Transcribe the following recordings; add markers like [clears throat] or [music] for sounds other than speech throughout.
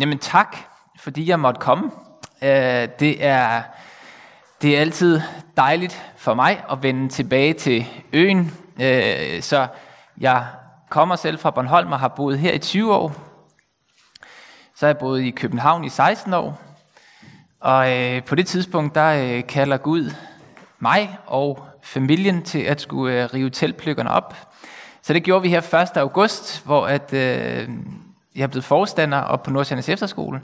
Jamen tak, fordi jeg måtte komme. Øh, det, er, det er altid dejligt for mig at vende tilbage til øen. Øh, så jeg kommer selv fra Bornholm og har boet her i 20 år. Så har jeg boet i København i 16 år. Og øh, på det tidspunkt, der kalder Gud mig og familien til at skulle rive teltpløkkerne op. Så det gjorde vi her 1. august, hvor at, øh, jeg er blevet forstander op på Nordsjællands Efterskole.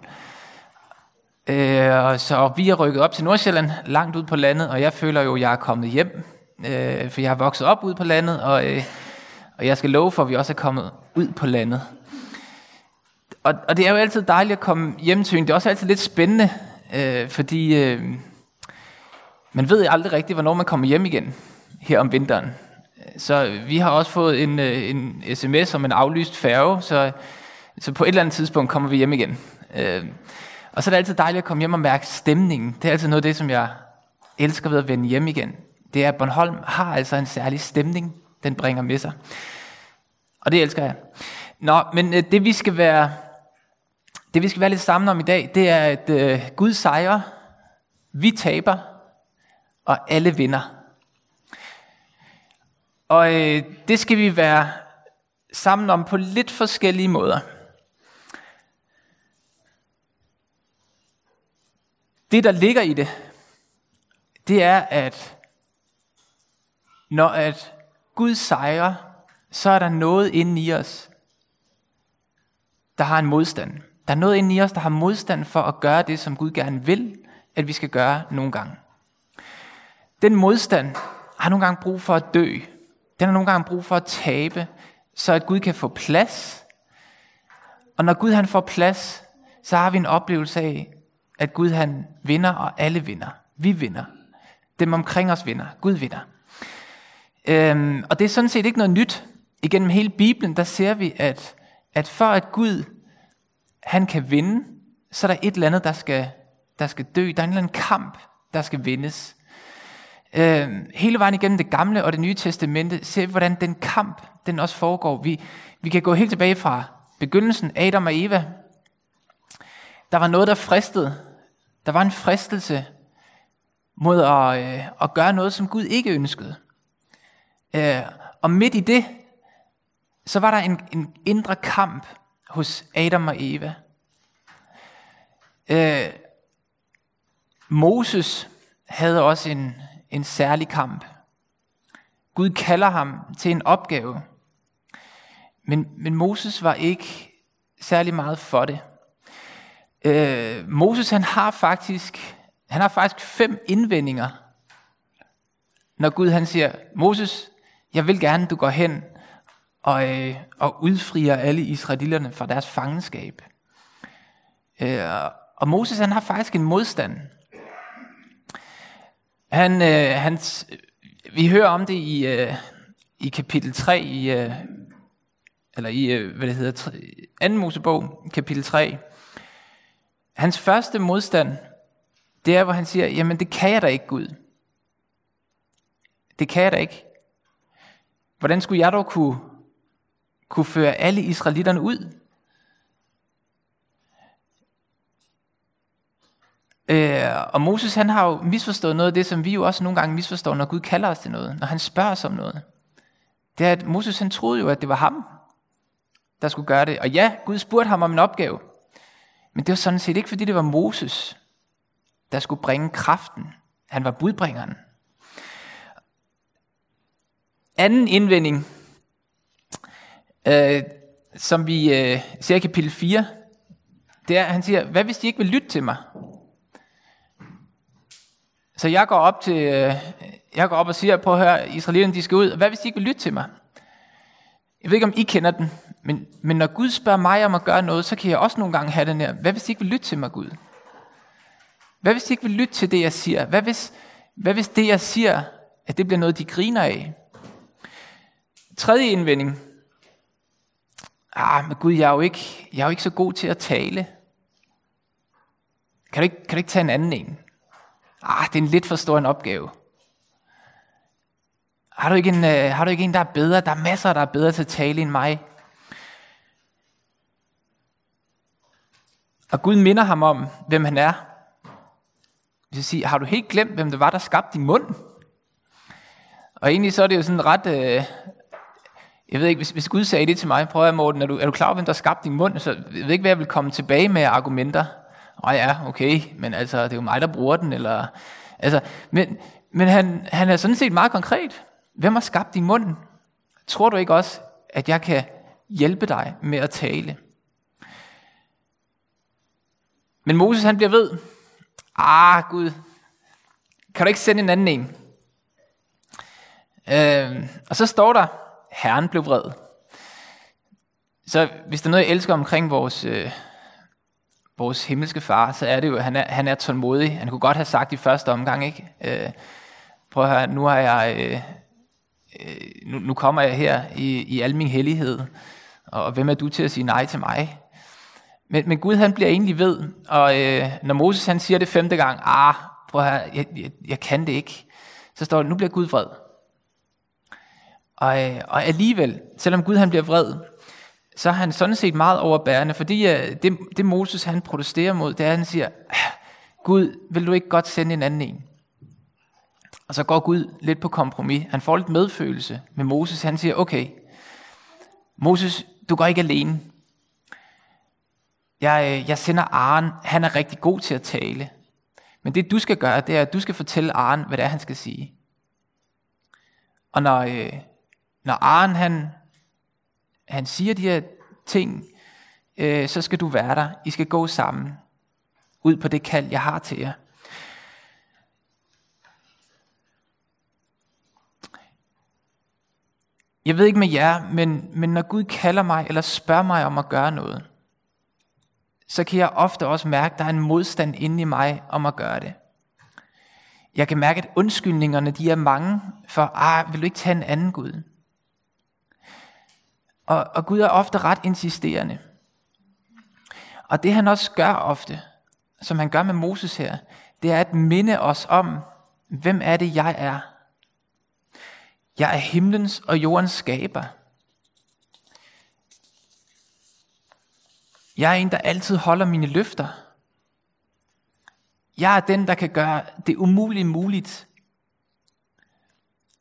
Øh, så vi er rykket op til Nordsjælland, langt ud på landet, og jeg føler jo, at jeg er kommet hjem, øh, for jeg har vokset op ude på landet, og, øh, og jeg skal love for, at vi også er kommet ud på landet. Og, og det er jo altid dejligt at komme hjem til Det er også altid lidt spændende, øh, fordi øh, man ved aldrig rigtigt, hvornår man kommer hjem igen her om vinteren. Så vi har også fået en, øh, en sms om en aflyst færge, så så på et eller andet tidspunkt kommer vi hjem igen. Øh, og så er det altid dejligt at komme hjem og mærke stemningen. Det er altid noget af det, som jeg elsker ved at vende hjem igen. Det er, at Bornholm har altså en særlig stemning, den bringer med sig. Og det elsker jeg. Nå, men øh, det vi skal være, det vi skal være lidt sammen om i dag, det er, at øh, Gud sejrer, vi taber, og alle vinder. Og øh, det skal vi være sammen om på lidt forskellige måder. Det, der ligger i det, det er, at når at Gud sejrer, så er der noget inde i os, der har en modstand. Der er noget inde i os, der har modstand for at gøre det, som Gud gerne vil, at vi skal gøre nogle gange. Den modstand har nogle gange brug for at dø. Den har nogle gange brug for at tabe, så at Gud kan få plads. Og når Gud han får plads, så har vi en oplevelse af, at Gud han vinder, og alle vinder. Vi vinder. Dem omkring os vinder. Gud vinder. Øhm, og det er sådan set ikke noget nyt. Igennem hele Bibelen, der ser vi, at, at for at Gud han kan vinde, så er der et eller andet, der skal, der skal dø. Der er en eller anden kamp, der skal vindes. Øhm, hele vejen igennem det gamle og det nye testamente ser vi, hvordan den kamp, den også foregår. Vi, vi kan gå helt tilbage fra begyndelsen, Adam og Eva. Der var noget, der fristede der var en fristelse mod at, øh, at gøre noget, som Gud ikke ønskede. Øh, og midt i det, så var der en, en indre kamp hos Adam og Eva. Øh, Moses havde også en, en særlig kamp. Gud kalder ham til en opgave. Men, men Moses var ikke særlig meget for det. Øh, Moses han har faktisk han har faktisk fem indvendinger, når Gud han siger, Moses, jeg vil gerne, du går hen og, øh, og udfrier alle israelitterne fra deres fangenskab. Øh, og Moses han har faktisk en modstand. Han, øh, han, vi hører om det i, øh, i kapitel 3 i, øh, eller i, øh, hvad det hedder, 3, 2. Mosebog, kapitel 3, Hans første modstand, det er, hvor han siger, jamen det kan jeg da ikke, Gud. Det kan jeg da ikke. Hvordan skulle jeg dog kunne, kunne føre alle israelitterne ud? Øh, og Moses han har jo misforstået noget af det, som vi jo også nogle gange misforstår, når Gud kalder os til noget, når han spørger os om noget. Det er, at Moses han troede jo, at det var ham, der skulle gøre det. Og ja, Gud spurgte ham om en opgave. Men det var sådan set ikke, fordi det var Moses, der skulle bringe kraften. Han var budbringeren. Anden indvending, øh, som vi øh, ser i kapitel 4, det er, at han siger, hvad hvis de ikke vil lytte til mig? Så jeg går op til, øh, jeg går op og siger, prøv at høre, israelitterne de skal ud. Hvad hvis de ikke vil lytte til mig? Jeg ved ikke, om I kender den, men, men når Gud spørger mig om at gøre noget, så kan jeg også nogle gange have den her, hvad hvis de ikke vil lytte til mig, Gud? Hvad hvis de ikke vil lytte til det, jeg siger? Hvad hvis, hvad hvis det, jeg siger, at det bliver noget, de griner af? Tredje indvending. Ah, men Gud, jeg er jo ikke, jeg er jo ikke så god til at tale. Kan du ikke, kan du ikke tage en anden en? Ah, det er en lidt for stor en opgave. Har du, ikke en, øh, har du ikke en, der er bedre? Der er masser, der er bedre til at tale end mig. Og Gud minder ham om, hvem han er. Hvis jeg sige, har du helt glemt, hvem det var, der skabte din mund? Og egentlig så er det jo sådan ret... Øh, jeg ved ikke, hvis, hvis Gud sagde det til mig, prøv at Morten, er du, er du klar over, hvem der skabte din mund? Så jeg ved ikke, hvad jeg vil komme tilbage med argumenter. Åh ja, okay, men altså, det er jo mig, der bruger den, eller... Altså, men men han, han er sådan set meget konkret. Hvem har skabt din mund? Tror du ikke også, at jeg kan hjælpe dig med at tale? Men Moses han bliver ved. Ah, Gud, kan du ikke sende en anden en? Øh, og så står der, Herren blev vred. Så hvis der er noget, jeg elsker omkring vores, øh, vores himmelske far, så er det jo, at han er, han er tålmodig. Han kunne godt have sagt i første omgang, ikke? Øh, prøv at høre, nu, er jeg, øh, Øh, nu, nu kommer jeg her i, i al min hellighed, og hvem er du til at sige nej til mig? Men, men Gud han bliver egentlig ved, og øh, når Moses han siger det femte gang, ah, prøv at høre, jeg, jeg, jeg kan det ikke, så står det, nu bliver Gud vred. Og, øh, og alligevel, selvom Gud han bliver vred, så er han sådan set meget overbærende, fordi øh, det, det Moses han protesterer mod, det er, at han siger, ah, Gud, vil du ikke godt sende en anden en? Og så går Gud lidt på kompromis. Han får lidt medfølelse med Moses. Han siger, okay, Moses, du går ikke alene. Jeg, øh, jeg sender Aaron. Han er rigtig god til at tale. Men det du skal gøre, det er, at du skal fortælle Aaron, hvad det er, han skal sige. Og når, øh, når Aaron han, han siger de her ting, øh, så skal du være der. I skal gå sammen ud på det kald, jeg har til jer. Jeg ved ikke med jer, men, men når Gud kalder mig eller spørger mig om at gøre noget, så kan jeg ofte også mærke, at der er en modstand inde i mig om at gøre det. Jeg kan mærke, at undskyldningerne de er mange for, ah, vil du ikke tage en anden Gud? Og, og Gud er ofte ret insisterende. Og det han også gør ofte, som han gør med Moses her, det er at minde os om, hvem er det jeg er? Jeg er himlens og jordens skaber. Jeg er en, der altid holder mine løfter. Jeg er den, der kan gøre det umulige muligt.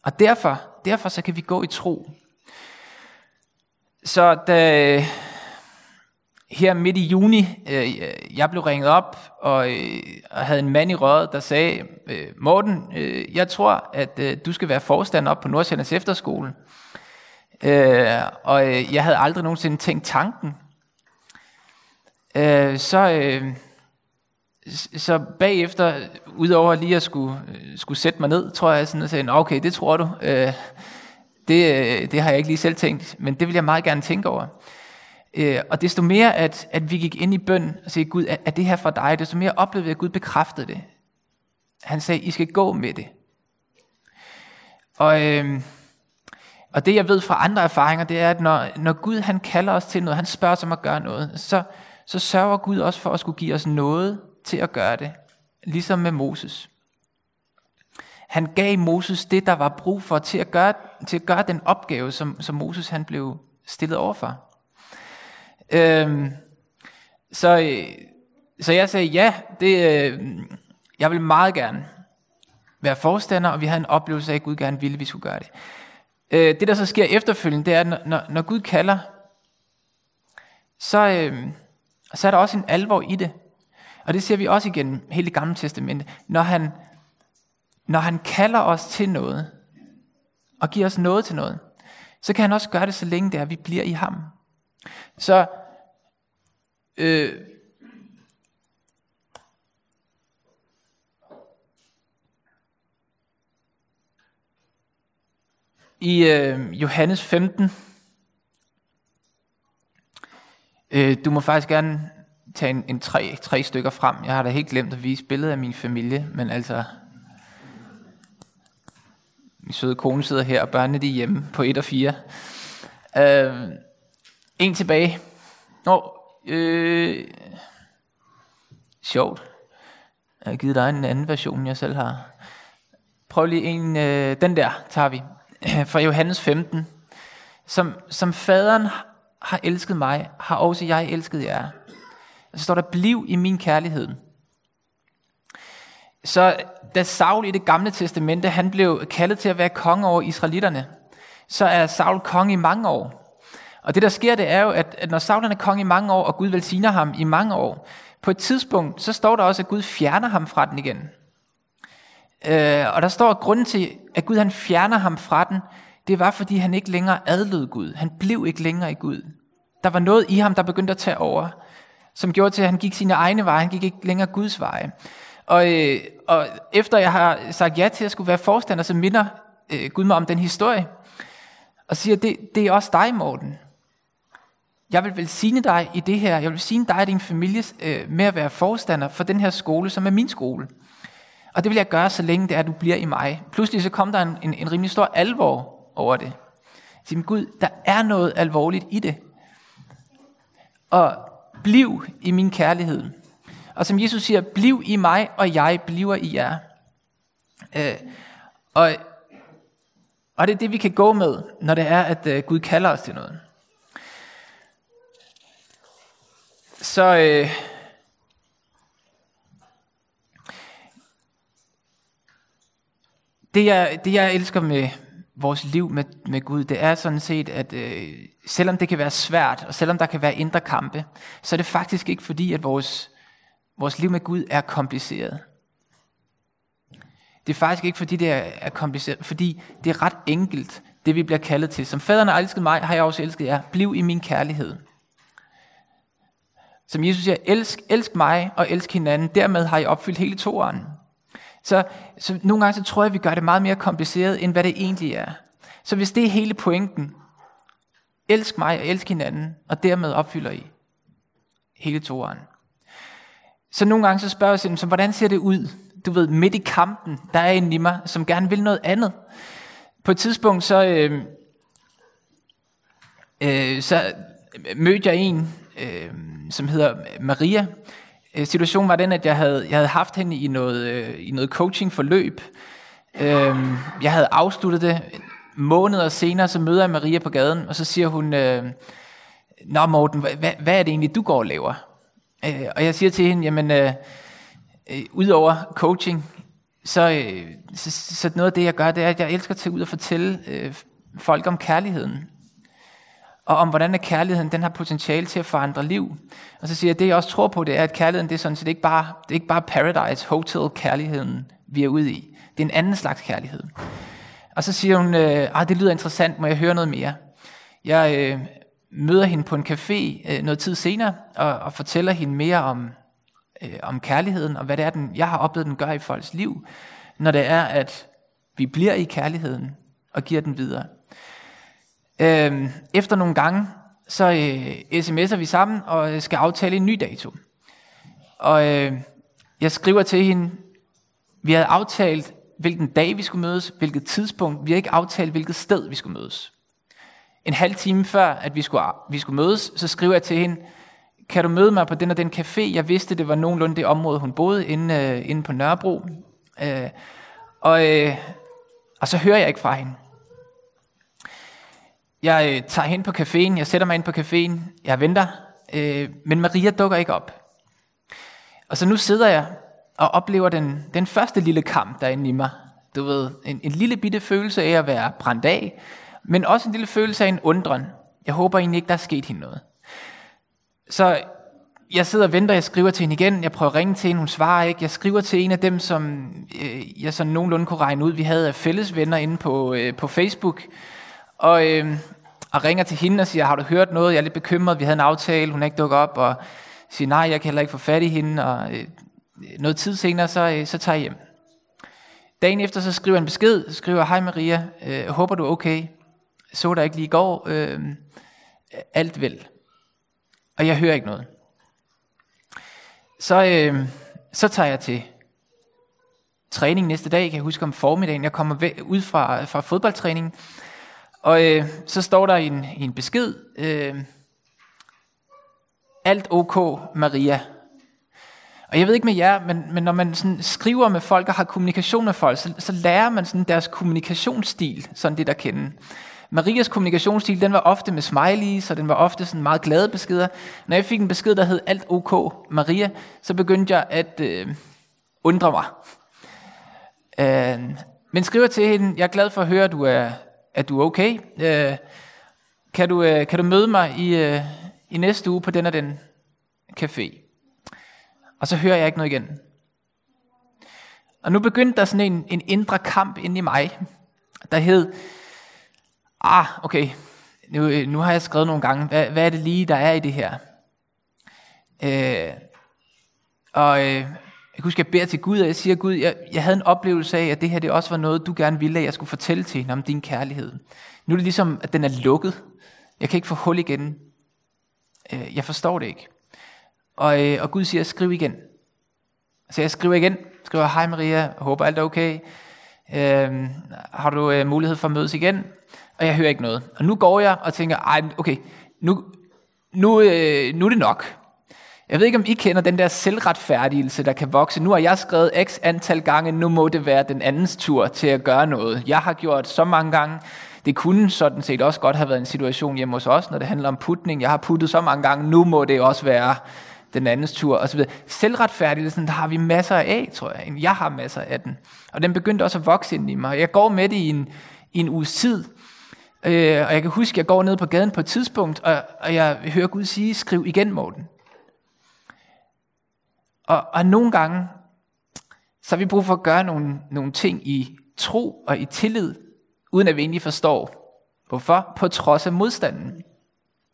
Og derfor, derfor så kan vi gå i tro. Så da, her midt i juni, øh, jeg blev ringet op og, øh, og havde en mand i røret, der sagde, øh, Morten, øh, jeg tror, at øh, du skal være forstander op på Nordsjællands Efterskole. Øh, og øh, jeg havde aldrig nogensinde tænkt tanken. Øh, så, øh, så bagefter, udover lige at skulle, øh, skulle sætte mig ned, tror jeg sådan, og sagde, okay, det tror du. Øh, det, øh, det har jeg ikke lige selv tænkt, men det vil jeg meget gerne tænke over. Øh, og desto mere, at, at vi gik ind i bøn og sagde, Gud, er, er det her for dig? Desto mere oplevede jeg, at Gud bekræftede det. Han sagde, I skal gå med det. Og, øh, og det jeg ved fra andre erfaringer, det er, at når, når Gud han kalder os til noget, han spørger os om at gøre noget, så, så sørger Gud også for at skulle give os noget til at gøre det. Ligesom med Moses. Han gav Moses det, der var brug for til at gøre, til at gøre den opgave, som, som Moses han blev stillet overfor. Øhm, så, øh, så jeg sagde, ja, det, øh, jeg vil meget gerne være forstander, og vi havde en oplevelse af, at Gud gerne ville, at vi skulle gøre det. Øh, det, der så sker efterfølgende, det er, at når, når Gud kalder, så, øh, så er der også en alvor i det. Og det ser vi også igen hele det gamle testamente. Når han, når han kalder os til noget, og giver os noget til noget, så kan han også gøre det, så længe det er, at vi bliver i ham. Så øh, i øh, Johannes 15, øh, du må faktisk gerne tage en, en tre, tre stykker frem. Jeg har da helt glemt at vise billedet af min familie, men altså, min søde kone sidder her, og børnene de er hjemme på 1 og 4. Øh, en tilbage. Nå, øh, sjovt. Jeg har givet dig en anden version, jeg selv har. Prøv lige en, øh, den der tager vi. [clears throat] Fra Johannes 15. Som, som faderen har elsket mig, har også jeg elsket jer. Og så står der, bliv i min kærlighed. Så da Saul i det gamle testamente, han blev kaldet til at være konge over israelitterne, så er Saul konge i mange år. Og det der sker, det er jo, at, at når Saul er konge i mange år, og Gud velsigner ham i mange år, på et tidspunkt, så står der også, at Gud fjerner ham fra den igen. Øh, og der står, at grunden til, at Gud han fjerner ham fra den, det var, fordi han ikke længere adlød Gud. Han blev ikke længere i Gud. Der var noget i ham, der begyndte at tage over, som gjorde til, at han gik sine egne veje. Han gik ikke længere Guds veje. Og, øh, og efter jeg har sagt ja til at skulle være forstander, så minder øh, Gud mig om den historie. Og siger, det, det er også dig, Morten. Jeg vil velsigne dig i det her. Jeg vil velsigne dig og din familie øh, med at være forstander for den her skole, som er min skole. Og det vil jeg gøre, så længe det er, at du bliver i mig. Pludselig så kom der en, en, en rimelig stor alvor over det. Jeg siger, Gud, der er noget alvorligt i det. Og bliv i min kærlighed. Og som Jesus siger, bliv i mig, og jeg bliver i jer. Øh, og, og det er det, vi kan gå med, når det er, at øh, Gud kalder os til noget. Så øh, det, jeg, det jeg elsker med vores liv med, med Gud, det er sådan set, at øh, selvom det kan være svært, og selvom der kan være indre kampe, så er det faktisk ikke fordi, at vores, vores liv med Gud er kompliceret. Det er faktisk ikke fordi, det er, er kompliceret, fordi det er ret enkelt, det vi bliver kaldet til. Som faderen har elsket mig, har jeg også elsket jer. Bliv i min kærlighed. Som Jesus siger, elsk, elsk mig og elsk hinanden. Dermed har I opfyldt hele toeren. Så, så nogle gange så tror jeg, at vi gør det meget mere kompliceret, end hvad det egentlig er. Så hvis det er hele pointen, elsk mig og elsk hinanden, og dermed opfylder I hele toeren. Så nogle gange så spørger jeg sig, hvordan ser det ud? Du ved, midt i kampen, der er en i mig, som gerne vil noget andet. På et tidspunkt, så, øh, øh, så mødte jeg en, øh, som hedder Maria, øh, situationen var den, at jeg havde, jeg havde haft hende i noget, øh, i noget coaching-forløb. Øh, jeg havde afsluttet det. Måneder senere, så møder jeg Maria på gaden, og så siger hun, øh, Nå Morten, hvad, hvad er det egentlig, du går og laver? Øh, og jeg siger til hende, jamen, øh, øh, udover coaching, så, øh, så, så noget af det, jeg gør, det er, at jeg elsker at tage ud og fortælle øh, folk om kærligheden og om hvordan at kærligheden den har potentiale til at forandre liv. Og så siger jeg, at det jeg også tror på, det er, at kærligheden det er sådan set ikke bare, det er ikke bare paradise, hotel kærligheden, vi er ude i. Det er en anden slags kærlighed. Og så siger hun, øh, ah, det lyder interessant, må jeg høre noget mere? Jeg øh, møder hende på en café øh, noget tid senere, og, og fortæller hende mere om, øh, om kærligheden, og hvad det er, den, jeg har oplevet, den gør i folks liv, når det er, at vi bliver i kærligheden og giver den videre. Øh, efter nogle gange, så øh, sms'er vi sammen og øh, skal aftale en ny dato. Og øh, jeg skriver til hende, vi havde aftalt, hvilken dag vi skulle mødes, hvilket tidspunkt. Vi havde ikke aftalt, hvilket sted vi skulle mødes. En halv time før, at vi skulle, vi skulle mødes, så skriver jeg til hende, kan du møde mig på den og den café? Jeg vidste, det var nogenlunde det område, hun boede, inde, øh, inde på Nørrebro. Øh, og, øh, og så hører jeg ikke fra hende. Jeg øh, tager hen på caféen, jeg sætter mig ind på caféen, jeg venter, øh, men Maria dukker ikke op. Og så nu sidder jeg og oplever den, den første lille kamp derinde i mig. Du ved, en, en lille bitte følelse af at være brændt af, men også en lille følelse af en undren. Jeg håber egentlig ikke, der er sket hende noget. Så jeg sidder og venter, jeg skriver til hende igen, jeg prøver at ringe til hende, hun svarer ikke. Jeg skriver til en af dem, som øh, jeg sådan nogenlunde kunne regne ud, vi havde fælles venner inde på, øh, på Facebook, og, øh, og ringer til hende og siger, har du hørt noget? Jeg er lidt bekymret, vi havde en aftale, hun er ikke dukket op. Og siger, nej, jeg kan heller ikke få fat i hende. Og øh, noget tid senere, så, øh, så tager jeg hjem. Dagen efter, så skriver jeg en besked. Skriver, hej Maria, øh, håber du er okay. Så der ikke lige i går. Øh, alt vel. Og jeg hører ikke noget. Så, øh, så tager jeg til træning næste dag. Kan jeg huske om formiddagen. Jeg kommer ud fra, fra fodboldtræningen, og øh, så står der i en, i en besked, øh, alt ok Maria. Og jeg ved ikke med jer, men, men når man sådan skriver med folk og har kommunikation med folk, så, så lærer man sådan deres kommunikationsstil, sådan det der kende. Marias kommunikationsstil, den var ofte med smileys, og den var ofte sådan meget glade beskeder. Når jeg fik en besked, der hed alt ok Maria, så begyndte jeg at øh, undre mig. Øh, men skriver til hende, jeg er glad for at høre, at du er, er du okay. Øh, kan, du, øh, kan du møde mig i, øh, i næste uge på den og den café? Og så hører jeg ikke noget igen. Og nu begyndte der sådan en, en indre kamp inde i mig, der hed, ah, okay, nu, øh, nu har jeg skrevet nogle gange, hvad, hvad er det lige, der er i det her? Øh, og øh, kan huske, jeg beder til Gud, og jeg siger, Gud, jeg, jeg havde en oplevelse af, at det her det også var noget, du gerne ville, at jeg skulle fortælle til hende om din kærlighed. Nu er det ligesom, at den er lukket. Jeg kan ikke få hul igen. Øh, jeg forstår det ikke. Og, øh, og Gud siger, skriv igen. Så jeg skriver igen, skriver, hej Maria, håber alt er okay. Øh, har du øh, mulighed for at mødes igen? Og jeg hører ikke noget. Og nu går jeg og tænker, ej, okay, nu, nu, øh, nu er det nok. Jeg ved ikke, om I kender den der selvretfærdigelse, der kan vokse. Nu har jeg skrevet x antal gange, nu må det være den andens tur til at gøre noget. Jeg har gjort så mange gange. Det kunne sådan set også godt have været en situation hjemme hos os, når det handler om putning. Jeg har puttet så mange gange, nu må det også være den andens tur osv. Selvretfærdigelsen, der har vi masser af, tror jeg. Jeg har masser af den. Og den begyndte også at vokse ind i mig. Jeg går med det i en, i en uges tid. Øh, og jeg kan huske, at jeg går ned på gaden på et tidspunkt, og, og jeg hører Gud sige, skriv igen, Morten. Og, og nogle gange, så har vi brug for at gøre nogle, nogle ting i tro og i tillid, uden at vi egentlig forstår. Hvorfor? På trods af modstanden.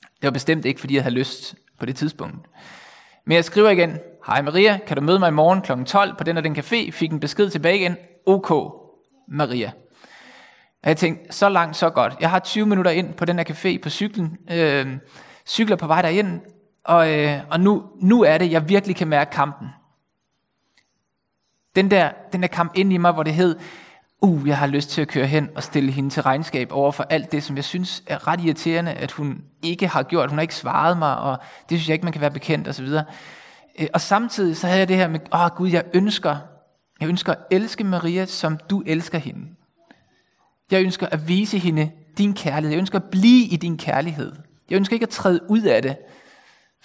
Det var bestemt ikke, fordi jeg havde lyst på det tidspunkt. Men jeg skriver igen, hej Maria, kan du møde mig i morgen kl. 12 på den og den café? Fik en besked tilbage igen, ok Maria. Og jeg tænkte, så langt, så godt. Jeg har 20 minutter ind på den her café på cyklen, øh, cykler på vej derind, og, øh, og nu, nu er det, jeg virkelig kan mærke kampen. Den der, den der kamp ind i mig, hvor det hed, uh, jeg har lyst til at køre hen og stille hende til regnskab over for alt det, som jeg synes er ret irriterende, at hun ikke har gjort. Hun har ikke svaret mig, og det synes jeg ikke, man kan være bekendt osv. Øh, og samtidig så havde jeg det her med, åh oh, Gud, jeg ønsker, jeg ønsker at elske Maria, som du elsker hende. Jeg ønsker at vise hende din kærlighed. Jeg ønsker at blive i din kærlighed. Jeg ønsker ikke at træde ud af det,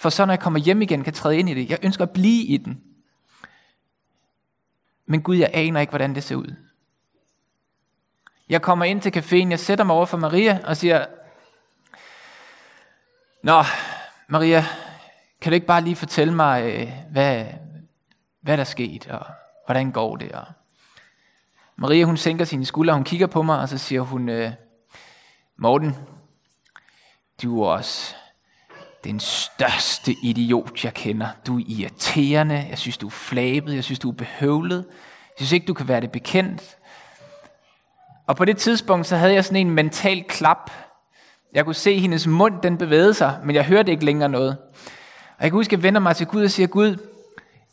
for så når jeg kommer hjem igen, kan træde ind i det. Jeg ønsker at blive i den. Men Gud, jeg aner ikke, hvordan det ser ud. Jeg kommer ind til caféen, jeg sætter mig over for Maria og siger, Nå, Maria, kan du ikke bare lige fortælle mig, øh, hvad, hvad der er sket, og hvordan går det? Og Maria, hun sænker sine skuldre, hun kigger på mig, og så siger hun, øh, Morten, du er også den største idiot, jeg kender. Du er irriterende, jeg synes, du er flabet, jeg synes, du er behøvlet. Jeg synes ikke, du kan være det bekendt. Og på det tidspunkt, så havde jeg sådan en mental klap. Jeg kunne se hendes mund, den bevægede sig, men jeg hørte ikke længere noget. Og jeg kan huske, at jeg vender mig til Gud og siger, Gud,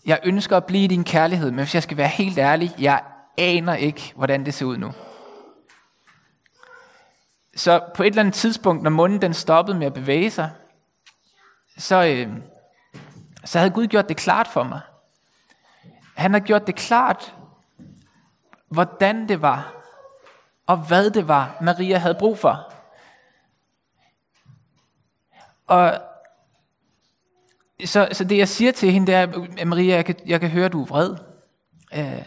jeg ønsker at blive i din kærlighed, men hvis jeg skal være helt ærlig, jeg aner ikke, hvordan det ser ud nu. Så på et eller andet tidspunkt, når munden den stoppede med at bevæge sig, så, øh, så havde Gud gjort det klart for mig. Han har gjort det klart, hvordan det var, og hvad det var, Maria havde brug for. Og så, så det jeg siger til hende, det er, Maria, jeg kan, jeg kan høre, du er vred. Øh,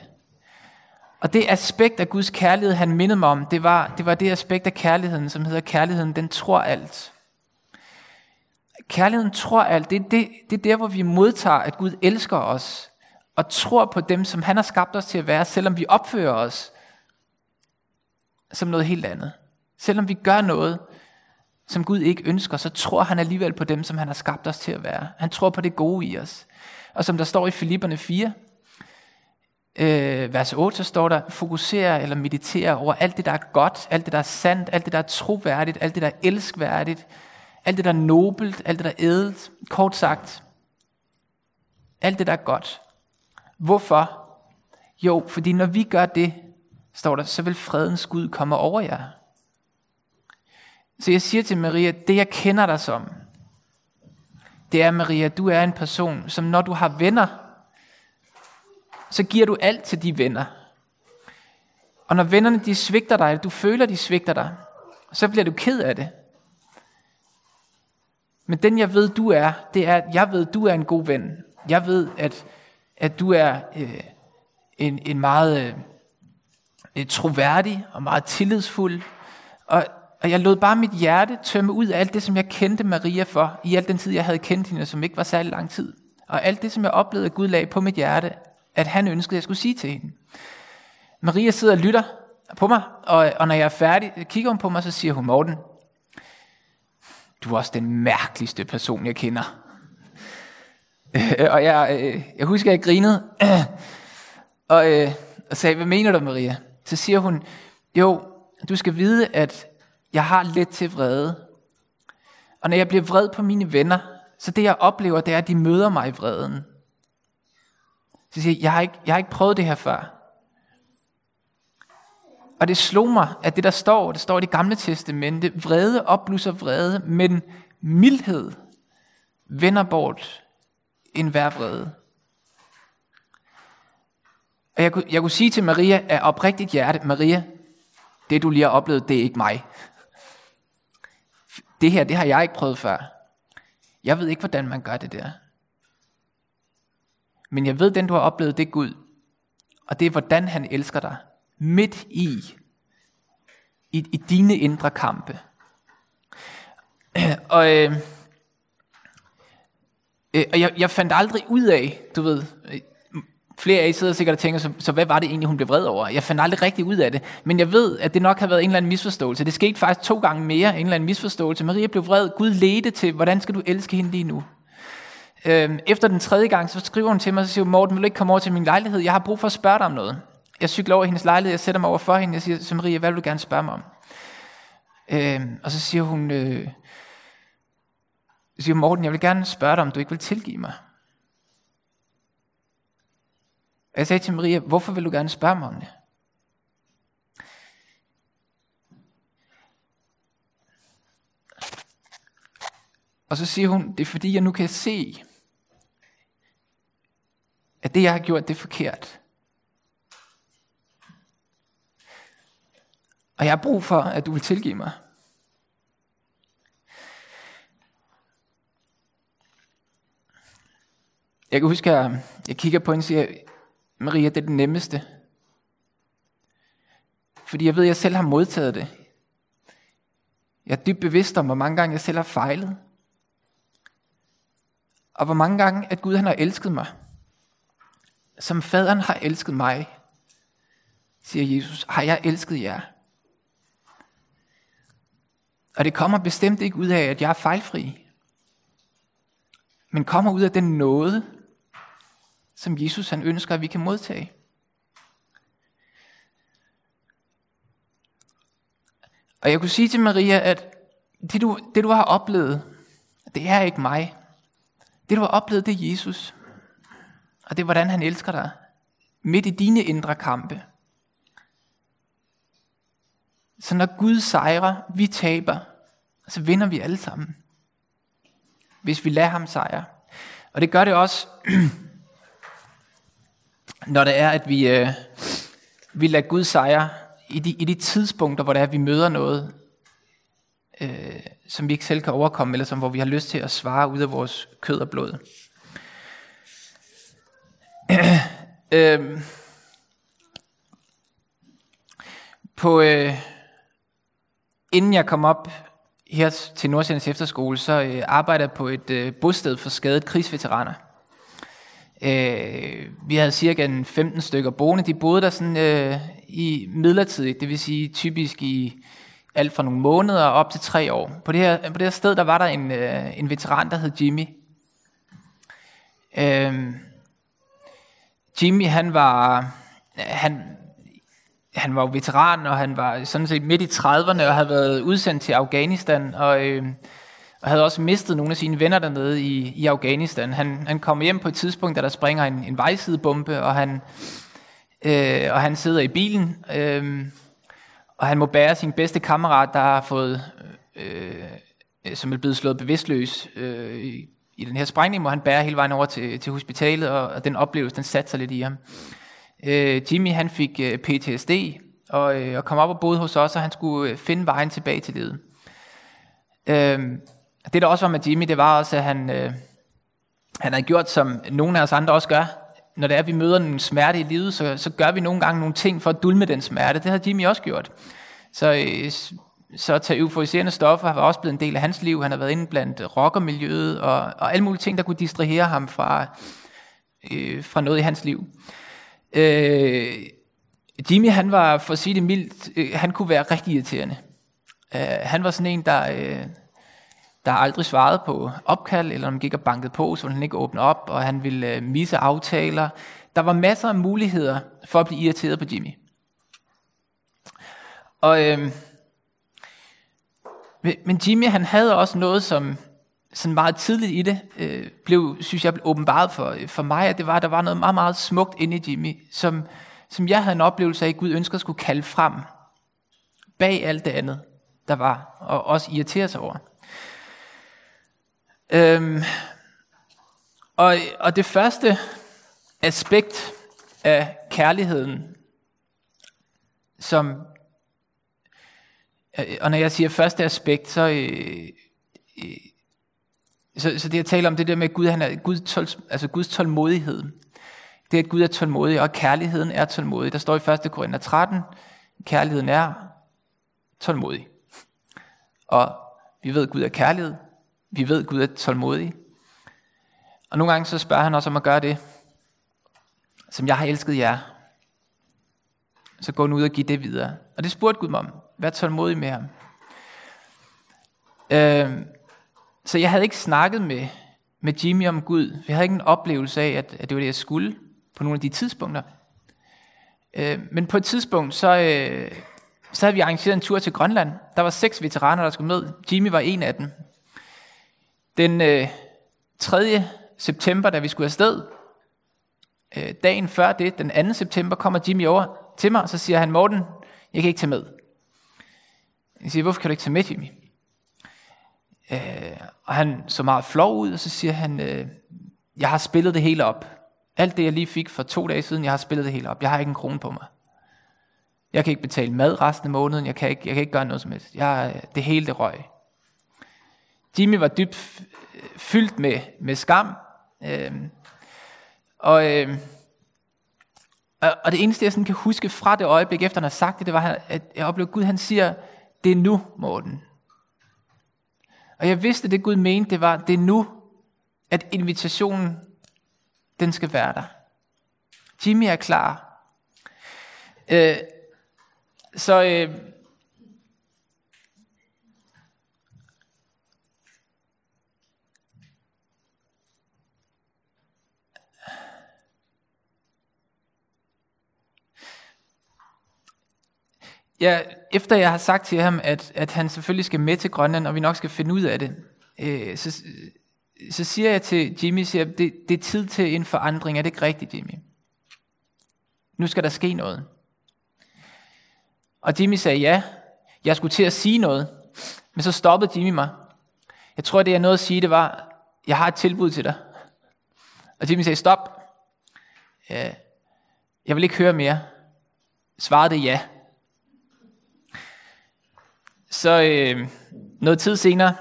og det aspekt af Guds kærlighed, han mindede mig om, det var, det var det aspekt af kærligheden, som hedder kærligheden, den tror alt. Kærligheden tror alt. Det er, det, det er der, hvor vi modtager, at Gud elsker os, og tror på dem, som han har skabt os til at være, selvom vi opfører os som noget helt andet. Selvom vi gør noget, som Gud ikke ønsker, så tror han alligevel på dem, som han har skabt os til at være. Han tror på det gode i os. Og som der står i Filipperne 4, øh, vers 8, så står der, fokusere eller meditere over alt det, der er godt, alt det, der er sandt, alt det, der er troværdigt, alt det, der er elskværdigt, alt det, der er nobelt, alt det, der er ædelt. Kort sagt, alt det, der er godt. Hvorfor? Jo, fordi når vi gør det, står der, så vil fredens Gud komme over jer. Så jeg siger til Maria, det jeg kender dig som, det er, Maria, du er en person, som når du har venner, så giver du alt til de venner. Og når vennerne de svigter dig, du føler, de svigter dig, så bliver du ked af det. Men den jeg ved, du er, det er, at jeg ved, du er en god ven. Jeg ved, at, at du er øh, en, en meget øh, øh, troværdig og meget tillidsfuld. Og, og jeg lod bare mit hjerte tømme ud af alt det, som jeg kendte Maria for, i al den tid, jeg havde kendt hende, som ikke var særlig lang tid. Og alt det, som jeg oplevede, at Gud lagde på mit hjerte, at han ønskede, at jeg skulle sige til hende. Maria sidder og lytter på mig, og, og når jeg er færdig, kigger hun på mig, så siger hun, Morten, du er også den mærkeligste person, jeg kender. Øh, og jeg, øh, jeg husker, at jeg grinede, [clears throat] og, øh, og sagde, hvad mener du, Maria? Så siger hun, jo, du skal vide, at jeg har let til vrede. Og når jeg bliver vred på mine venner, så det jeg oplever, det er, at de møder mig i vreden. Så siger jeg, jeg har ikke, jeg har ikke prøvet det her før. Og det slog mig, at det der står, det står i det gamle testamente, vrede opblusser vrede, men mildhed vender bort en hver vrede. Og jeg kunne, jeg kunne sige til Maria af oprigtigt hjerte, Maria, det du lige har oplevet, det er ikke mig. Det her, det har jeg ikke prøvet før. Jeg ved ikke, hvordan man gør det der. Men jeg ved, den du har oplevet, det er Gud. Og det er, hvordan han elsker dig midt i, i, i dine indre kampe. [clears throat] Og, øh, øh, og jeg, jeg fandt aldrig ud af, du ved, øh, flere af jer sidder sikkert og tænker, så, så hvad var det egentlig, hun blev vred over? Jeg fandt aldrig rigtig ud af det, men jeg ved, at det nok har været en eller anden misforståelse. Det skete faktisk to gange mere, en eller anden misforståelse. Maria blev vred, Gud ledte til, hvordan skal du elske hende lige nu? Øhm, efter den tredje gang, så skriver hun til mig, og siger, Morten, vil du ikke komme over til min lejlighed? Jeg har brug for at spørge dig om noget jeg cykler over i hendes lejlighed, jeg sætter mig over for hende, jeg siger, så Maria, hvad vil du gerne spørge mig om? Øh, og så siger hun, øh, siger Morten, jeg vil gerne spørge dig, om du ikke vil tilgive mig. Og jeg sagde til Maria, hvorfor vil du gerne spørge mig om det? Og så siger hun, det er fordi jeg nu kan se, at det jeg har gjort, det er forkert. Og jeg har brug for, at du vil tilgive mig. Jeg kan huske, at jeg kigger på hende og siger, Maria, det er det nemmeste. Fordi jeg ved, at jeg selv har modtaget det. Jeg er dybt bevidst om, hvor mange gange jeg selv har fejlet. Og hvor mange gange, at Gud han har elsket mig. Som faderen har elsket mig, siger Jesus, har jeg elsket jer. Og det kommer bestemt ikke ud af, at jeg er fejlfri. Men kommer ud af den nåde, som Jesus han ønsker, at vi kan modtage. Og jeg kunne sige til Maria, at det du, det du har oplevet, det er ikke mig. Det du har oplevet, det er Jesus. Og det er, hvordan han elsker dig. Midt i dine indre kampe. Så når Gud sejrer, vi taber, så vinder vi alle sammen. Hvis vi lader ham sejre. Og det gør det også, [clears throat] når det er, at vi, øh, vi lader Gud sejre i de, i de tidspunkter, hvor det er, at vi møder noget, øh, som vi ikke selv kan overkomme, eller som hvor vi har lyst til at svare ud af vores kød og blod. [clears throat] øh, på, øh, inden jeg kom op her til Nordsjællands Efterskole, så øh, arbejdede jeg på et øh, bosted for skadet krigsveteraner. Øh, vi havde cirka en 15 stykker boende. De boede der sådan øh, i midlertidigt, det vil sige typisk i alt fra nogle måneder op til tre år. På det her, på det her sted, der var der en, øh, en veteran, der hed Jimmy. Øh, Jimmy, han var, han, han var jo veteran, og han var sådan set midt i 30'erne, og havde været udsendt til Afghanistan, og, øh, og havde også mistet nogle af sine venner dernede i, i Afghanistan. Han, han kom hjem på et tidspunkt, da der springer en, en vejsidebombe, og han, øh, og han sidder i bilen, øh, og han må bære sin bedste kammerat, der har fået, øh, øh, som er blevet slået bevidstløs øh, i, i den her sprængning, må han bære hele vejen over til, til hospitalet, og, og den oplevelse, den satte sig lidt i ham. Øh, Øh, Jimmy han fik øh, PTSD, og, øh, og kom op og boede hos os, og han skulle øh, finde vejen tilbage til livet. Øh, det der også var med Jimmy, det var også, at han, øh, han havde gjort, som nogle af os andre også gør. Når det er, at vi møder en smerte i livet, så, så gør vi nogle gange nogle ting for at dulme den smerte. Det har Jimmy også gjort. Så, øh, så tage euforiserende stoffer var også blevet en del af hans liv. Han har været inde blandt rockermiljøet og, og alle mulige ting, der kunne distrahere ham fra, øh, fra noget i hans liv. Øh, Jimmy, han var, for at sige det mildt, øh, han kunne være rigtig irriterende. Øh, han var sådan en, der, øh, der aldrig svarede på opkald, eller om han gik og bankede på, så ville han ikke åbne op, og han ville øh, misse aftaler. Der var masser af muligheder for at blive irriteret på Jimmy. Og, øh, men Jimmy, han havde også noget, som sådan meget tidligt i det, øh, blev, synes jeg, blev åbenbart for, øh, for mig, at det var, der var noget meget, meget smukt inde i Jimmy, som, som jeg havde en oplevelse af, at Gud ønsker skulle kalde frem bag alt det andet, der var, og også irritere sig over. Øhm, og, og det første aspekt af kærligheden, som, øh, og når jeg siger første aspekt, så, øh, øh, så, så det jeg taler om, det der med, at Gud, han er Gud tål, altså Guds tålmodighed. Det er, at Gud er tålmodig, og kærligheden er tålmodig. Der står i 1. Korinther 13, kærligheden er tålmodig. Og vi ved, at Gud er kærlighed. Vi ved, at Gud er tålmodig. Og nogle gange så spørger han også om at gøre det, som jeg har elsket jer. Så gå nu ud og giv det videre. Og det spurgte Gud mig om. Vær tålmodig med ham. Øh, så jeg havde ikke snakket med, med Jimmy om Gud. Jeg havde ikke en oplevelse af, at, at det var det, jeg skulle på nogle af de tidspunkter. Øh, men på et tidspunkt, så, øh, så havde vi arrangeret en tur til Grønland. Der var seks veteraner, der skulle med. Jimmy var en af dem. Den øh, 3. september, da vi skulle afsted, øh, dagen før det, den 2. september, kommer Jimmy over til mig, og så siger han, Morten, jeg kan ikke tage med. Jeg siger, hvorfor kan du ikke tage med, Jimmy? Øh, og han så meget flov ud, og så siger han, øh, jeg har spillet det hele op. Alt det, jeg lige fik for to dage siden, jeg har spillet det hele op. Jeg har ikke en krone på mig. Jeg kan ikke betale mad resten af måneden. Jeg kan ikke, jeg kan ikke gøre noget som helst. Jeg, øh, det hele det røg. Jimmy var dybt øh, fyldt med, med skam. Øh, og, øh, og det eneste, jeg sådan kan huske fra det øjeblik, efter han har sagt det, det var, at jeg oplevede, at Gud han siger, det er nu, Morten. Og jeg vidste, det Gud mente, det var, det er nu, at invitationen, den skal være der. Jimmy er klar. Øh, så øh, ja, efter jeg har sagt til ham, at, at han selvfølgelig skal med til Grønland, og vi nok skal finde ud af det, øh, så, så siger jeg til Jimmy, siger, det, det er tid til en forandring. Er det ikke rigtigt, Jimmy? Nu skal der ske noget. Og Jimmy sagde ja. Jeg skulle til at sige noget. Men så stoppede Jimmy mig. Jeg tror, det jeg nåede at sige, det var, jeg har et tilbud til dig. Og Jimmy sagde, stop. Øh, jeg vil ikke høre mere. Svarede det ja. Så øh, noget tid senere,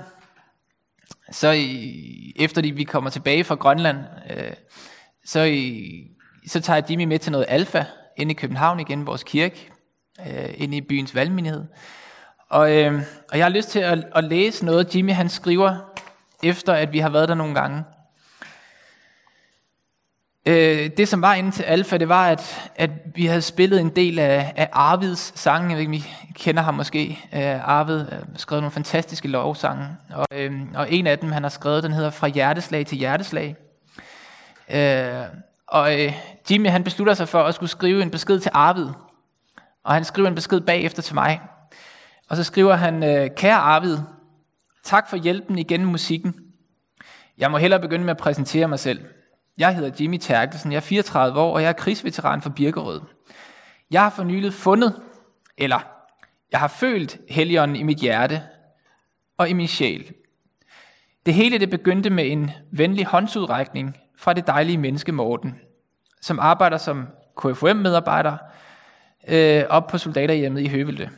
så øh, efter de, vi kommer tilbage fra Grønland, øh, så, øh, så tager jeg Jimmy med til noget alfa ind i København igen, vores kirke, øh, inde i byens valgmenighed. Og, øh, og jeg har lyst til at, at læse noget, Jimmy han skriver, efter at vi har været der nogle gange. Øh, det som var inde til Alfa, det var, at, at vi havde spillet en del af, af Arvids sange. Jeg ved ikke, om I kender ham måske. Øh, Arvid har skrevet nogle fantastiske lovsange. Og, øh, og en af dem, han har skrevet, den hedder Fra hjerteslag til hjerteslag. Øh, og øh, Jimmy, han beslutter sig for at skulle skrive en besked til Arvid. Og han skriver en besked bagefter til mig. Og så skriver han, øh, kære Arvid, tak for hjælpen igennem musikken. Jeg må hellere begynde med at præsentere mig selv. Jeg hedder Jimmy Terkelsen, jeg er 34 år, og jeg er krigsveteran for Birkerød. Jeg har for nylig fundet, eller jeg har følt Helligånden i mit hjerte og i min sjæl. Det hele det begyndte med en venlig håndsudrækning fra det dejlige menneske Morten, som arbejder som KFM-medarbejder øh, op på soldaterhjemmet i Høvelte.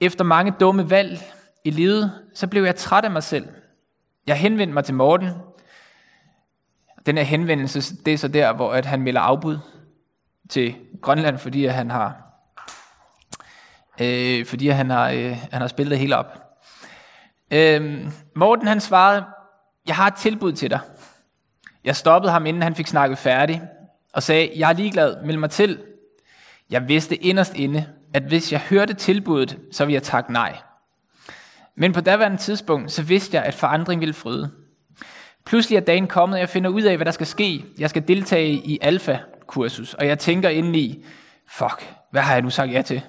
Efter mange dumme valg i livet, så blev jeg træt af mig selv. Jeg henvendte mig til Morten. Den her henvendelse, det er så der, hvor at han melder afbud til Grønland, fordi at han har, øh, fordi at han har, øh, han har spillet det hele op. Øh, Morten han svarede, jeg har et tilbud til dig. Jeg stoppede ham, inden han fik snakket færdig, og sagde, jeg er ligeglad, meld mig til. Jeg vidste inderst inde, at hvis jeg hørte tilbuddet, så ville jeg takke nej. Men på daværende tidspunkt, så vidste jeg, at forandring ville fryde. Pludselig er dagen kommet, og jeg finder ud af, hvad der skal ske. Jeg skal deltage i alfa-kursus, og jeg tænker indeni, fuck, hvad har jeg nu sagt ja til?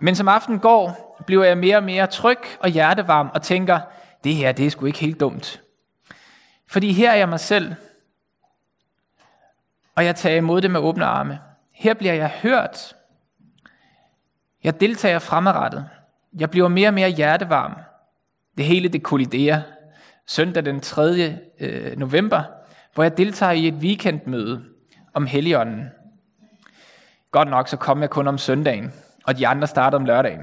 Men som aften går, bliver jeg mere og mere tryg og hjertevarm og tænker, det her, det er sgu ikke helt dumt. Fordi her er jeg mig selv, og jeg tager imod det med åbne arme. Her bliver jeg hørt. Jeg deltager fremadrettet. Jeg bliver mere og mere hjertevarm. Det hele det kolliderer. Søndag den 3. Øh, november, hvor jeg deltager i et weekendmøde om Helligånden. Godt nok, så kom jeg kun om søndagen, og de andre starter om lørdagen.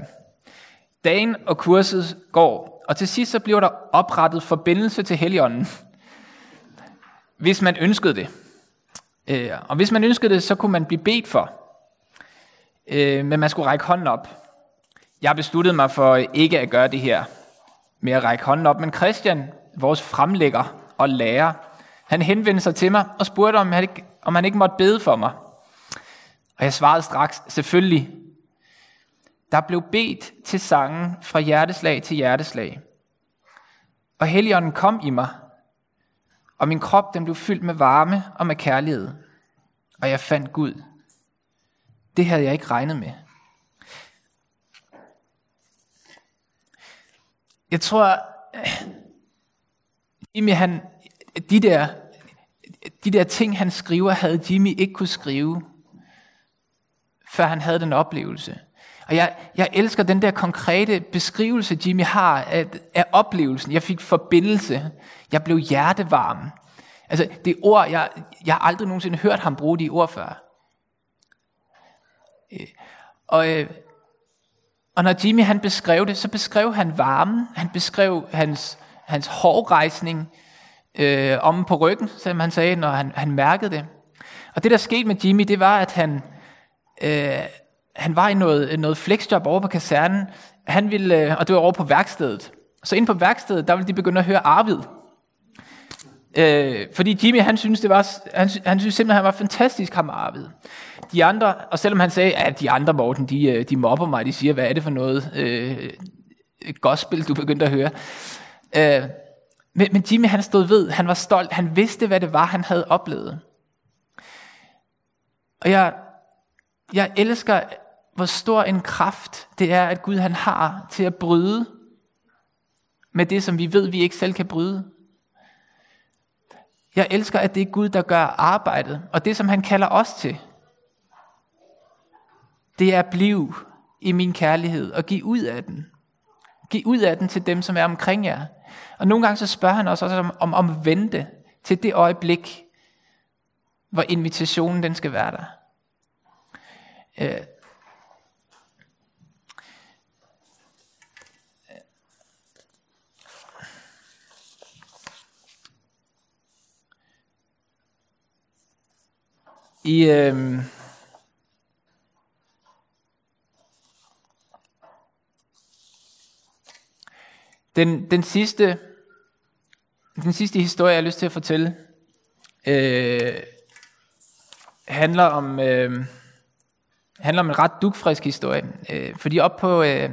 Dagen og kurset går, og til sidst så bliver der oprettet forbindelse til Helligånden, hvis man ønskede det. Øh, og hvis man ønskede det, så kunne man blive bedt for. Øh, men man skulle række hånden op. Jeg besluttede mig for ikke at gøre det her med at række hånden op, men Christian, vores fremlægger og lærer, han henvendte sig til mig og spurgte, om han ikke, om han ikke måtte bede for mig. Og jeg svarede straks, selvfølgelig. Der blev bedt til sangen fra hjerteslag til hjerteslag. Og Helligånden kom i mig, og min krop den blev fyldt med varme og med kærlighed. Og jeg fandt Gud. Det havde jeg ikke regnet med. Jeg tror, Jimmy, han, de, der, de der ting, han skriver, havde Jimmy ikke kunne skrive, før han havde den oplevelse. Og jeg, jeg elsker den der konkrete beskrivelse, Jimmy har af, af oplevelsen. Jeg fik forbindelse. Jeg blev hjertevarm. Altså, det ord, jeg, jeg har aldrig nogensinde hørt ham bruge de ord før. Øh, og, øh, og når Jimmy han beskrev det, så beskrev han varmen, han beskrev hans, hans hårrejsning øh, om på ryggen, som han sagde, når han, han mærkede det. Og det, der skete med Jimmy, det var, at han, øh, han var i noget, noget flexjob over på kasernen, han ville, øh, og det var over på værkstedet. Så ind på værkstedet, der ville de begynde at høre Arvid. Øh, fordi Jimmy, han synes, det var, han, han synes simpelthen, han var fantastisk ham Arvid. De andre, og selvom han sagde, at de andre, Morten, de, øh, de mobber mig, de siger, hvad er det for noget øh, gospel, du begyndte at høre. Øh, men, men Jimmy, han stod ved, han var stolt, han vidste, hvad det var, han havde oplevet. Og jeg, jeg elsker, hvor stor en kraft det er, at Gud han har til at bryde med det, som vi ved, vi ikke selv kan bryde. Jeg elsker, at det er Gud, der gør arbejdet, og det, som han kalder os til, det er at blive i min kærlighed og give ud af den. Giv ud af den til dem, som er omkring jer. Og nogle gange så spørger han os også om, om, om vente til det øjeblik, hvor invitationen den skal være der. Øh, I, øh, den, den, sidste, den sidste historie, jeg har lyst til at fortælle, øh, handler om, øh, handler om en ret dugfrisk historie. Øh, fordi op på, øh,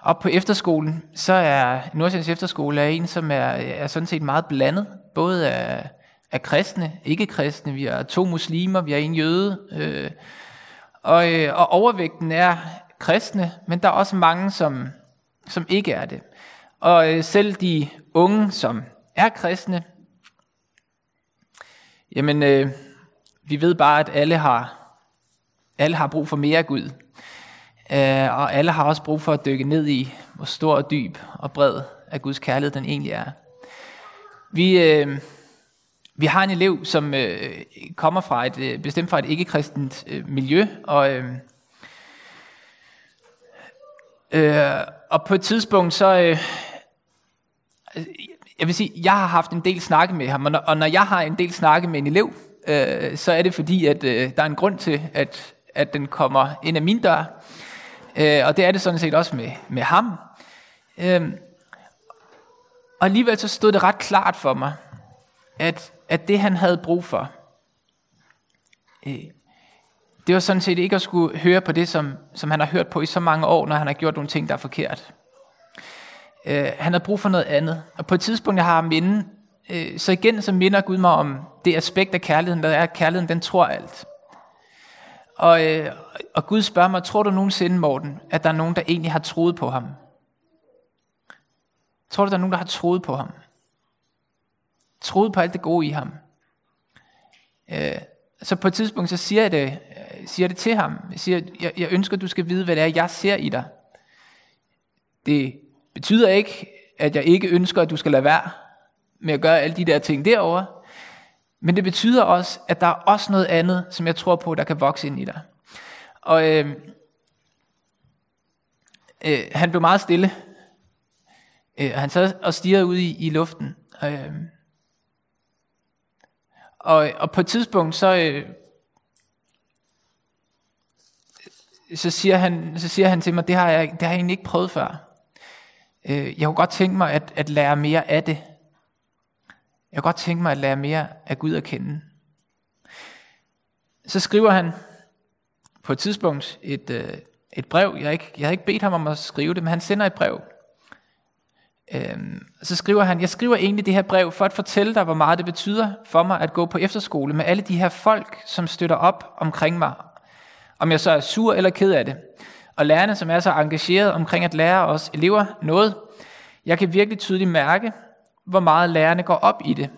op på efterskolen, så er Nordsjællands efterskole er en, som er, er sådan set meget blandet, både af af kristne, ikke kristne, vi er to muslimer, vi er en jøde, øh, og, øh, og overvægten er kristne, men der er også mange, som, som ikke er det. Og øh, selv de unge, som er kristne, jamen øh, vi ved bare, at alle har, alle har brug for mere Gud. Øh, og alle har også brug for at dykke ned i, hvor stor og dyb og bred af Guds kærlighed den egentlig er. Vi, øh, Vi har en elev, som øh, kommer fra et øh, bestemt fra et ikke-kristent øh, miljø, og, øh, øh, og på et tidspunkt så... Øh, øh, jeg vil sige, jeg har haft en del snakke med ham, og når, og når jeg har en del snakke med en elev, øh, så er det fordi, at øh, der er en grund til, at, at den kommer ind af min dør. Øh, og det er det sådan set også med, med ham. Øh, og alligevel så stod det ret klart for mig, at, at det han havde brug for, øh, det var sådan set ikke at skulle høre på det, som, som han har hørt på i så mange år, når han har gjort nogle ting, der er forkert. Øh, han havde brug for noget andet. Og på et tidspunkt, jeg har minde, øh, så igen så minder Gud mig om det aspekt af kærligheden, der er, at kærligheden den tror alt. Og, øh, og Gud spørger mig, tror du nogensinde, Morten, at der er nogen, der egentlig har troet på ham? Tror du, der er nogen, der har troet på ham? Troet på alt det gode i ham? Øh, så på et tidspunkt, så siger jeg det, siger det til ham. Jeg siger, jeg, jeg ønsker, at du skal vide, hvad det er, jeg ser i dig. Det betyder ikke, at jeg ikke ønsker, at du skal lade være med at gøre alle de der ting derovre. Men det betyder også, at der er også noget andet, som jeg tror på, der kan vokse ind i dig. Og øh, øh, han blev meget stille. Øh, han sad og stirrede ud i, i luften. Øh, og, og på et tidspunkt, så, øh, så, siger han, så siger han til mig, det har jeg, det har jeg egentlig ikke prøvet før. Øh, jeg kunne godt tænke mig at, at lære mere af det. Jeg kunne godt tænke mig at lære mere af Gud at kende. Så skriver han på et tidspunkt et, øh, et brev. Jeg har, ikke, jeg har ikke bedt ham om at skrive det, men han sender et brev. Øhm, så skriver han, jeg skriver egentlig det her brev for at fortælle dig, hvor meget det betyder for mig at gå på efterskole med alle de her folk, som støtter op omkring mig. Om jeg så er sur eller ked af det. Og lærerne, som er så engageret omkring at lære os elever noget. Jeg kan virkelig tydeligt mærke, hvor meget lærerne går op i det.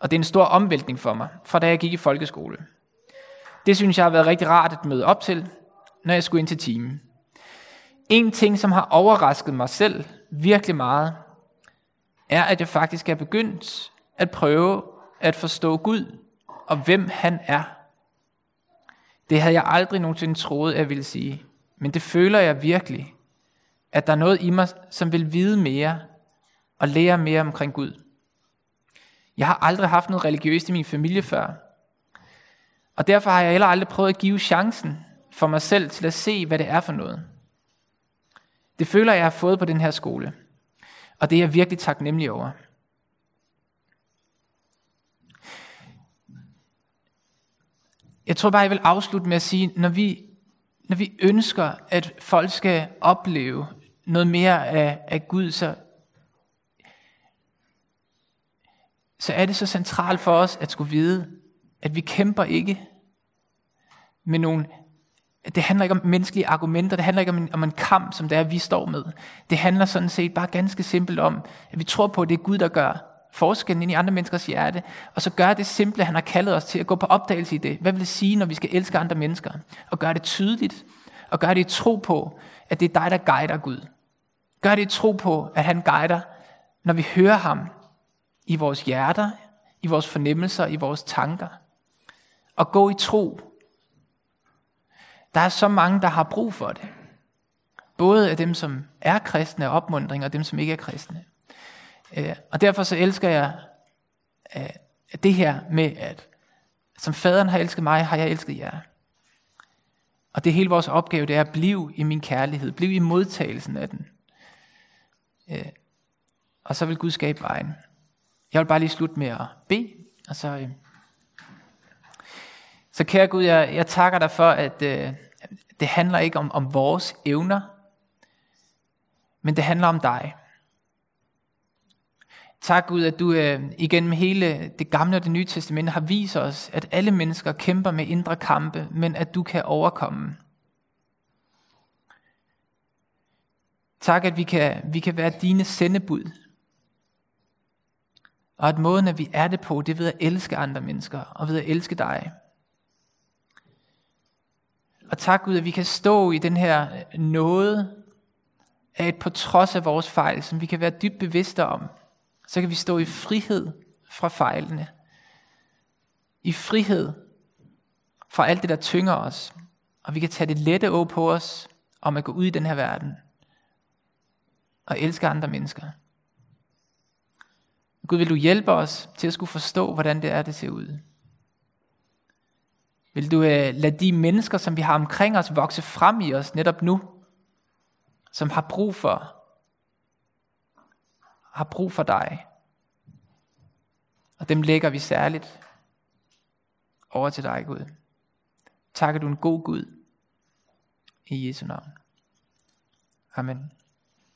Og det er en stor omvæltning for mig, fra da jeg gik i folkeskole. Det synes jeg har været rigtig rart at møde op til, når jeg skulle ind til timen. En ting, som har overrasket mig selv virkelig meget, er, at jeg faktisk er begyndt at prøve at forstå Gud og hvem han er. Det havde jeg aldrig nogensinde troet, jeg ville sige. Men det føler jeg virkelig, at der er noget i mig, som vil vide mere og lære mere omkring Gud. Jeg har aldrig haft noget religiøst i min familie før. Og derfor har jeg heller aldrig prøvet at give chancen for mig selv til at se, hvad det er for noget. Det føler jeg har fået på den her skole. Og det er jeg virkelig taknemmelig over. Jeg tror bare, jeg vil afslutte med at sige, når vi, når vi ønsker, at folk skal opleve noget mere af, af Gud, så, så er det så centralt for os at skulle vide, at vi kæmper ikke med nogle det handler ikke om menneskelige argumenter, det handler ikke om en, om en kamp, som det er, vi står med. Det handler sådan set bare ganske simpelt om, at vi tror på, at det er Gud, der gør forskellen ind i andre menneskers hjerte, og så gør det simple, han har kaldet os til at gå på opdagelse i det. Hvad vil det sige, når vi skal elske andre mennesker? Og gøre det tydeligt, og gøre det i tro på, at det er dig, der guider Gud. Gør det i tro på, at han guider, når vi hører ham i vores hjerter, i vores fornemmelser, i vores tanker. Og gå i tro der er så mange, der har brug for det. Både af dem, som er kristne og opmundring, og dem, som ikke er kristne. Øh, og derfor så elsker jeg øh, det her med, at som faderen har elsket mig, har jeg elsket jer. Og det er hele vores opgave, det er at blive i min kærlighed, blive i modtagelsen af den. Øh, og så vil Gud skabe vejen. Jeg vil bare lige slutte med at bede, og så... Øh, så kære Gud, jeg, jeg takker dig for, at øh, det handler ikke om, om vores evner, men det handler om dig. Tak Gud, at du øh, igennem hele det gamle og det nye testamente har vist os, at alle mennesker kæmper med indre kampe, men at du kan overkomme. Tak, at vi kan, vi kan være dine sendebud. Og at måden, at vi er det på, det er ved at elske andre mennesker og ved at elske dig. Og tak Gud, at vi kan stå i den her nåde af et på trods af vores fejl, som vi kan være dybt bevidste om. Så kan vi stå i frihed fra fejlene. i frihed fra alt det, der tynger os. Og vi kan tage det lette å på os om at gå ud i den her verden og elske andre mennesker. Gud, vil du hjælpe os til at skulle forstå, hvordan det er, det ser ud? Vil du øh, lade de mennesker, som vi har omkring os, vokse frem i os netop nu, som har brug for, har brug for dig. Og dem lægger vi særligt over til dig, Gud. Tak, at du er en god Gud. I Jesu navn. Amen.